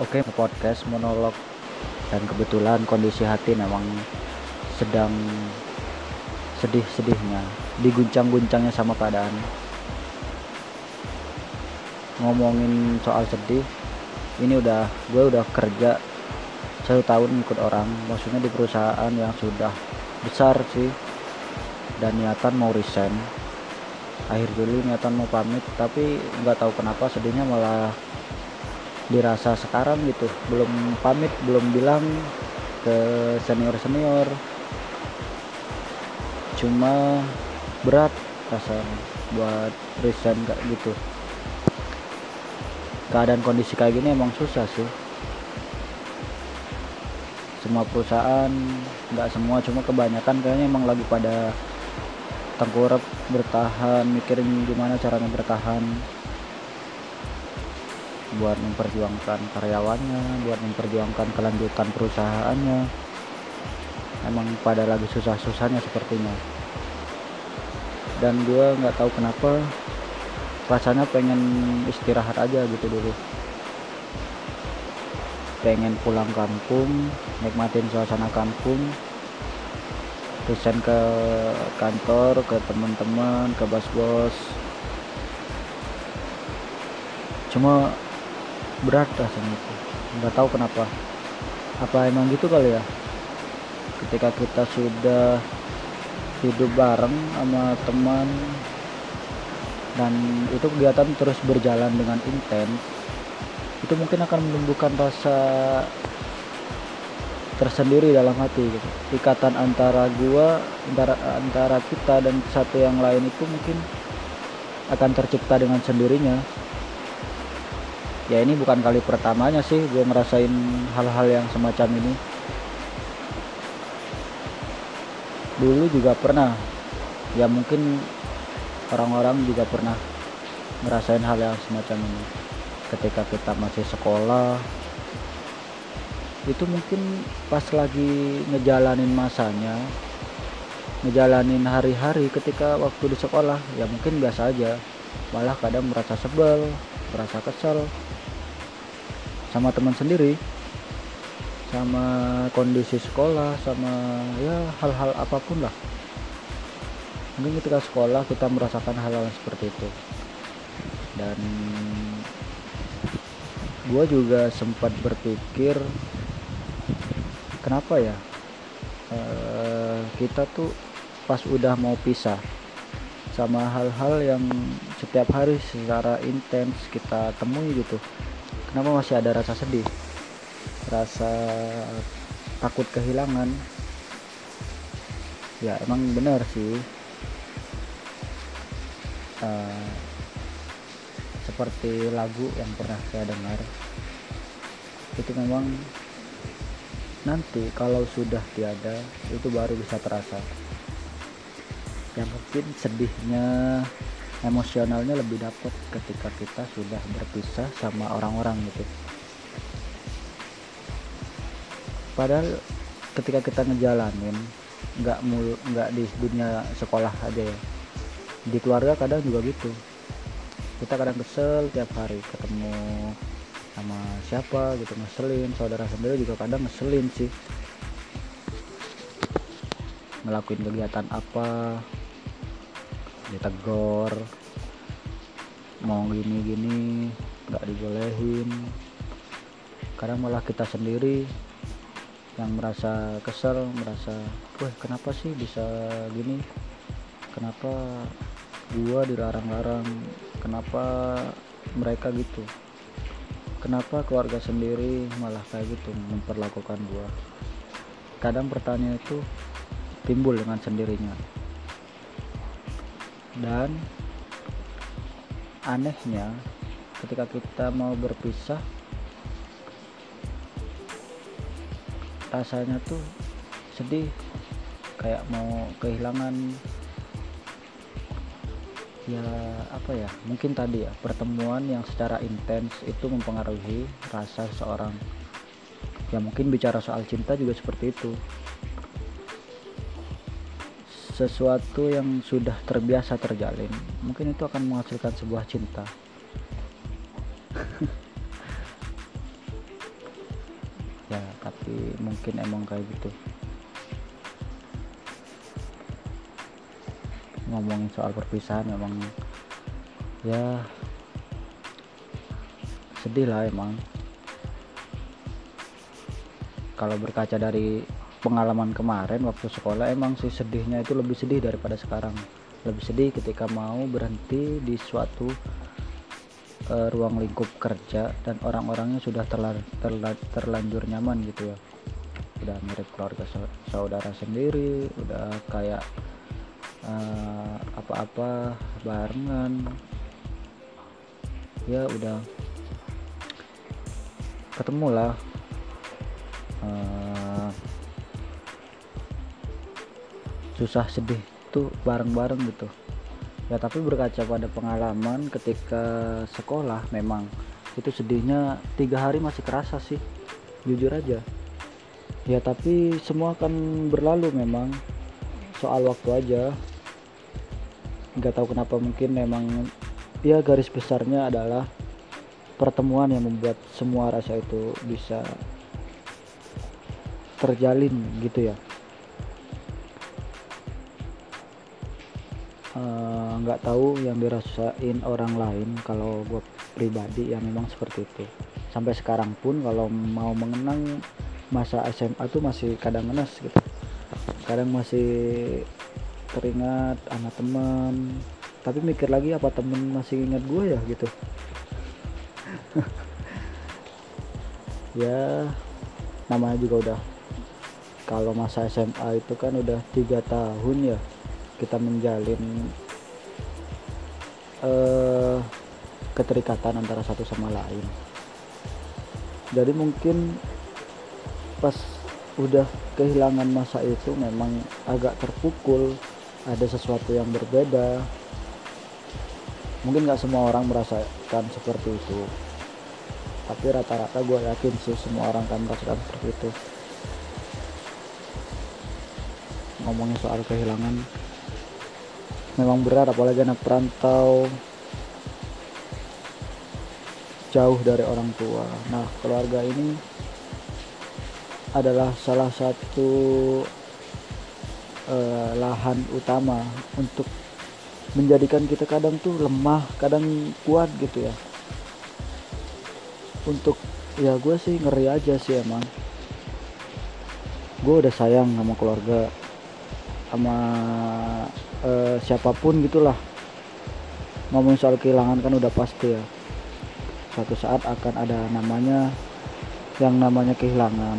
Oke, podcast monolog dan kebetulan kondisi hati memang sedang sedih-sedihnya, diguncang-guncangnya sama keadaan. Ngomongin soal sedih, ini udah gue udah kerja satu tahun ikut orang, maksudnya di perusahaan yang sudah besar sih, dan niatan mau resign. Akhir Juli niatan mau pamit, tapi nggak tahu kenapa sedihnya malah dirasa sekarang gitu. Belum pamit belum bilang ke senior senior cuma berat rasanya buat resign kayak gitu. Keadaan kondisi kayak gini emang susah sih. Semua perusahaan nggak semua cuma kebanyakan kayaknya emang lagi pada tengkurap bertahan mikirin gimana caranya bertahan buat memperjuangkan karyawannya buat memperjuangkan kelanjutan perusahaannya. Emang pada lagi susah-susahnya sepertinya. Dan gue nggak tahu kenapa rasanya pengen istirahat aja gitu dulu. Pengen pulang kampung nikmatin suasana kampung. Resign ke kantor ke teman-teman ke bos-bos. Cuma berat rasanya itu. Nggak tahu kenapa. Apa emang gitu kali ya? Ketika kita sudah hidup bareng sama teman dan itu kegiatan terus berjalan dengan intens itu mungkin akan menumbuhkan rasa tersendiri dalam hati gitu. ikatan antara gua antara antara kita dan satu yang lain itu mungkin akan tercipta dengan sendirinya ya ini bukan kali pertamanya sih gue ngerasain hal-hal yang semacam ini. Dulu juga pernah. Ya mungkin orang-orang juga pernah ngerasain hal yang semacam ini. Ketika kita masih sekolah itu mungkin pas lagi ngejalanin masanya ngejalanin hari-hari ketika waktu di sekolah ya mungkin biasa aja. Malah kadang merasa sebel merasa kesel sama teman sendiri sama kondisi sekolah sama ya hal-hal apa pun lah. Mungkin ketika sekolah kita merasakan hal-hal seperti itu. Dan gue juga sempat berpikir kenapa ya e, kita tuh pas udah mau pisah sama hal-hal yang setiap hari secara intens kita temui gitu kenapa masih ada rasa sedih? Rasa takut kehilangan. Ya emang benar sih. Uh, seperti lagu yang pernah saya dengar itu memang nanti kalau sudah tiada itu baru bisa terasa. Yang mungkin sedihnya emosionalnya lebih dapat ketika kita sudah berpisah sama orang-orang gitu. Padahal ketika kita ngejalanin nggak mulu nggak di dunia sekolah aja ya. Di keluarga kadang juga gitu. Kita kadang kesel tiap hari ketemu sama siapa gitu ngeselin. Saudara sendiri juga kadang ngeselin sih. Ngelakuin kegiatan apa ditegor mau gini-gini nggak dibolehin. Kadang malah kita sendiri yang merasa kesel merasa wah kenapa sih bisa gini? Kenapa gua dilarang-larang? Kenapa mereka gitu? Kenapa keluarga sendiri malah kayak gitu memperlakukan gua? Kadang pertanyaan itu timbul dengan sendirinya dan anehnya ketika kita mau berpisah rasanya tuh sedih kayak mau kehilangan ya apa ya mungkin tadi ya pertemuan yang secara intens itu mempengaruhi rasa seseorang ya mungkin bicara soal cinta juga seperti itu sesuatu yang sudah terbiasa terjalin mungkin itu akan menghasilkan sebuah cinta. Jadi mungkin emang kayak gitu. Ngomongin soal perpisahan memang ya sedih lah emang. Kalau berkaca dari pengalaman kemarin waktu sekolah emang sih sedihnya itu lebih sedih daripada sekarang. Lebih sedih ketika mau berhenti di suatu uh, ruang lingkup kerja dan orang-orangnya sudah terla terla terlanjur nyaman gitu ya. Udah mirip keluarga saudara sendiri udah kayak eh, apa-apa uh, barengan. Ya udah ketemu lah uh, susah sedih tuh bareng-bareng gitu. Ya tapi berkaca pada pengalaman ketika sekolah memang itu sedihnya tiga hari masih kerasa sih jujur aja. Ya tapi semua akan berlalu memang soal waktu aja. Nggak tahu kenapa mungkin memang ya garis besarnya adalah pertemuan yang membuat semua rasa itu bisa terjalin gitu ya nggak uh, tahu yang dirasain orang lain kalau gue pribadi yang memang seperti itu. Sampai sekarang pun kalau mau mengenang masa SMA tuh masih kadang ngenes gitu. Kadang masih teringat sama teman tapi mikir lagi apa temen masih ingat gue ya gitu. Ya namanya juga udah kalau masa SMA itu kan udah tiga tahun ya kita menjalin uh, keterikatan antara satu sama lain. Jadi mungkin pas udah kehilangan masa itu memang agak terpukul ada sesuatu yang berbeda. Mungkin nggak semua orang merasakan seperti itu. Tapi rata-rata gue yakin sih semua orang kan merasakan seperti itu. Ngomongin soal kehilangan memang berat apalagi anak perantau. Jauh dari orang tua. Nah keluarga ini adalah salah satu uh, lahan utama untuk menjadikan kita kadang tuh lemah kadang kuat gitu ya. Untuk ya gue sih ngeri aja sih emang. Gue udah sayang sama keluarga sama uh, siapa pun gitulah. Ngomong soal kehilangan kan udah pasti ya. Suatu saat akan ada namanya yang namanya kehilangan.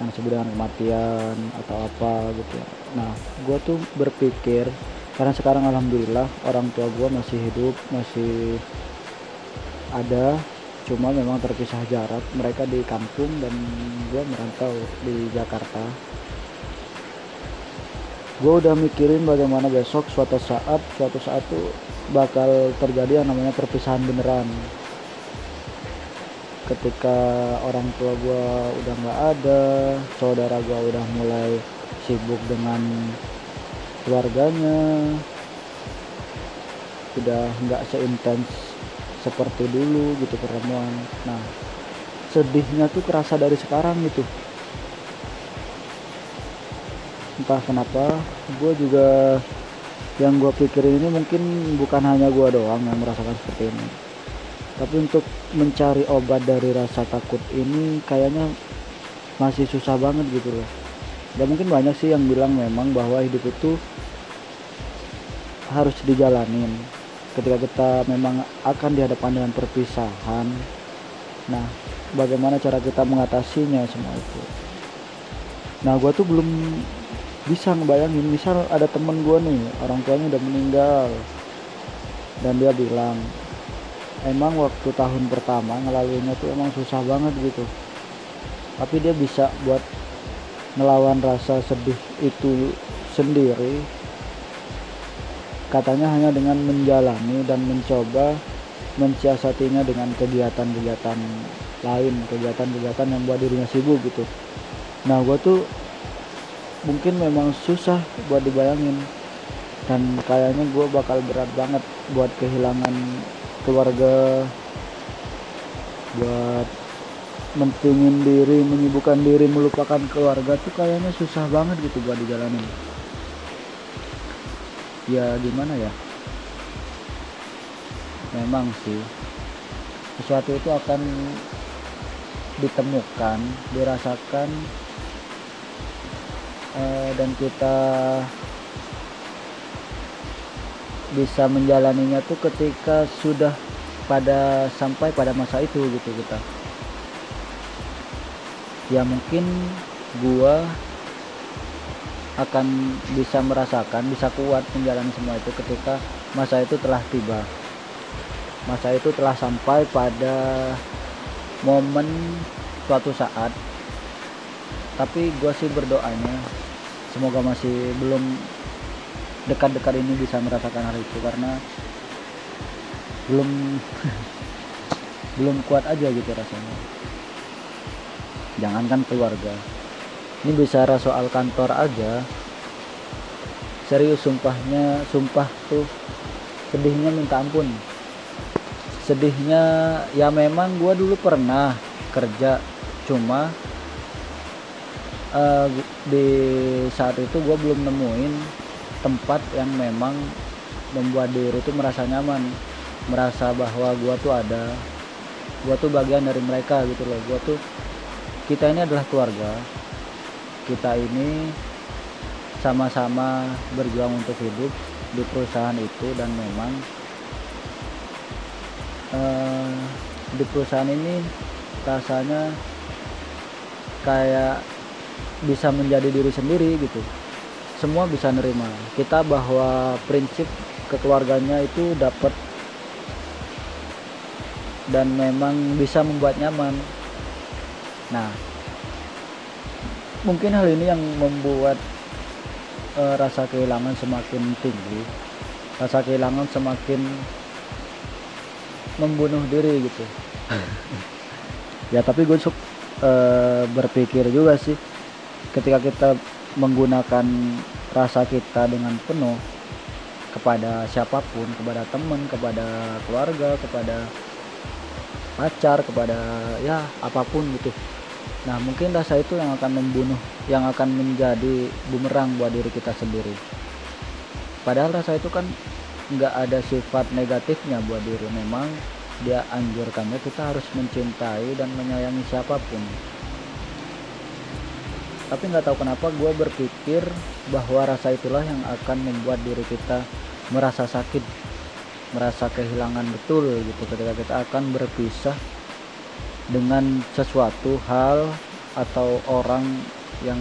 Yang disebut kematian atau apa gitu ya. Nah gue tuh berpikir karena sekarang alhamdulillah orang tua gue masih hidup masih ada. Cuma memang terpisah jarak. Mereka di kampung dan gue merantau di Jakarta gue udah mikirin bagaimana besok suatu saat suatu saat tuh bakal terjadi yang namanya perpisahan beneran. Ketika orang tua gue udah nggak ada saudara gue udah mulai sibuk dengan keluarganya udah nggak seintens seperti dulu gitu pertemuan. Nah sedihnya tuh kerasa dari sekarang gitu entah kenapa gue juga yang gue pikirin ini mungkin bukan hanya gue doang yang merasakan seperti ini. Tapi untuk mencari obat dari rasa takut ini kayaknya masih susah banget gitu loh. Dan mungkin banyak sih yang bilang memang bahwa hidup itu harus dijalanin ketika kita memang akan dihadapkan dengan perpisahan. Nah bagaimana cara kita mengatasinya semua itu? Nah gue tuh belum bisa ngebayangin misal ada temen gue nih orang tuanya udah meninggal. Dan dia bilang emang waktu tahun pertama ngelaluinya tuh emang susah banget gitu. Tapi dia bisa buat melawan rasa sedih itu sendiri. Katanya hanya dengan menjalani dan mencoba mensiasatinya dengan kegiatan-kegiatan lain kegiatan-kegiatan yang buat dirinya sibuk gitu. Nah gue tuh mungkin memang susah buat dibayangin. Dan kayaknya gue bakal berat banget buat kehilangan keluarga buat mentingin diri menyibukkan diri melupakan keluarga tuh kayaknya susah banget gitu buat dijalanin. Ya gimana ya? Memang sih sesuatu itu akan ditemukan dirasakan eh, dan kita bisa menjalaninya tuh ketika sudah pada sampai pada masa itu gitu kita. Ya mungkin gua akan bisa merasakan bisa kuat menjalani semua itu ketika masa itu telah tiba. Masa itu telah sampai pada momen suatu saat tapi gue sih berdoanya semoga masih belum dekat-dekat ini bisa merasakan hal itu karena belum belum kuat aja gitu rasanya. Jangankan keluarga. Ini bicara soal kantor aja. Serius sumpahnya sumpah tuh sedihnya minta ampun. Sedihnya ya memang gua dulu pernah kerja cuma uh, di saat itu gue belum nemuin tempat yang memang membuat diri itu merasa nyaman. Merasa bahwa gue tuh ada gue tuh bagian dari mereka gitu loh. Gue tuh kita ini adalah keluarga. Kita ini sama-sama berjuang untuk hidup di perusahaan itu dan memang uh, di perusahaan ini rasanya kayak bisa menjadi diri sendiri gitu. Semua bisa nerima. Kita bahwa prinsip kekeluarganya itu dapat dan memang bisa membuat nyaman. Nah mungkin hal ini yang membuat uh, rasa kehilangan semakin tinggi rasa kehilangan semakin membunuh diri gitu. Ya tapi gue uh, berpikir juga sih ketika kita menggunakan rasa kita dengan penuh kepada siapa pun, kepada teman, kepada keluarga, kepada pacar, kepada ya apa pun gitu. Nah mungkin rasa itu yang akan membunuh, yang akan menjadi bumerang buat diri kita sendiri. Padahal rasa itu kan nggak ada sifat negatifnya buat diri. Memang dia anjurkannya kita harus mencintai dan menyayangi siapa pun tapi nggak tahu kenapa gue berpikir bahwa rasa itulah yang akan membuat diri kita merasa sakit merasa kehilangan betul gitu. Ketika kita akan berpisah dengan sesuatu hal atau orang yang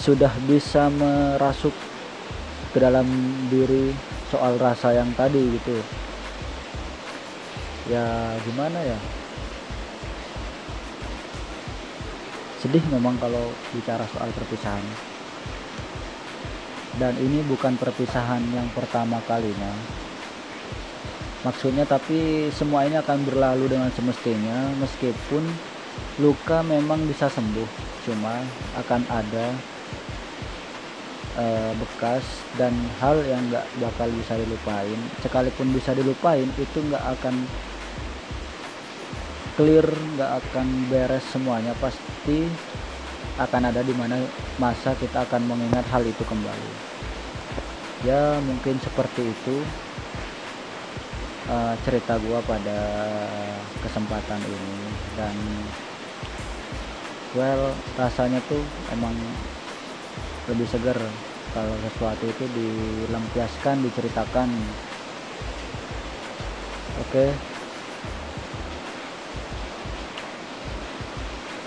sudah bisa merasuk ke dalam diri soal rasa yang tadi gitu. Ya gimana ya sedih memang kalau bicara soal perpisahan. Dan ini bukan perpisahan yang pertama kalinya. Maksudnya tapi semua ini akan berlalu dengan semestinya meskipun luka memang bisa sembuh. Cuma akan ada e, bekas dan hal yang nggak bakal bisa dilupain. Sekalipun bisa dilupain itu nggak akan clear nggak akan beres semuanya pasti akan ada di mana masa kita akan mengingat hal itu kembali. Ya mungkin seperti itu uh, cerita gua pada kesempatan ini. Dan well rasanya tuh emang lebih segar kalau sesuatu itu dilampiaskan diceritakan. Oke? okay.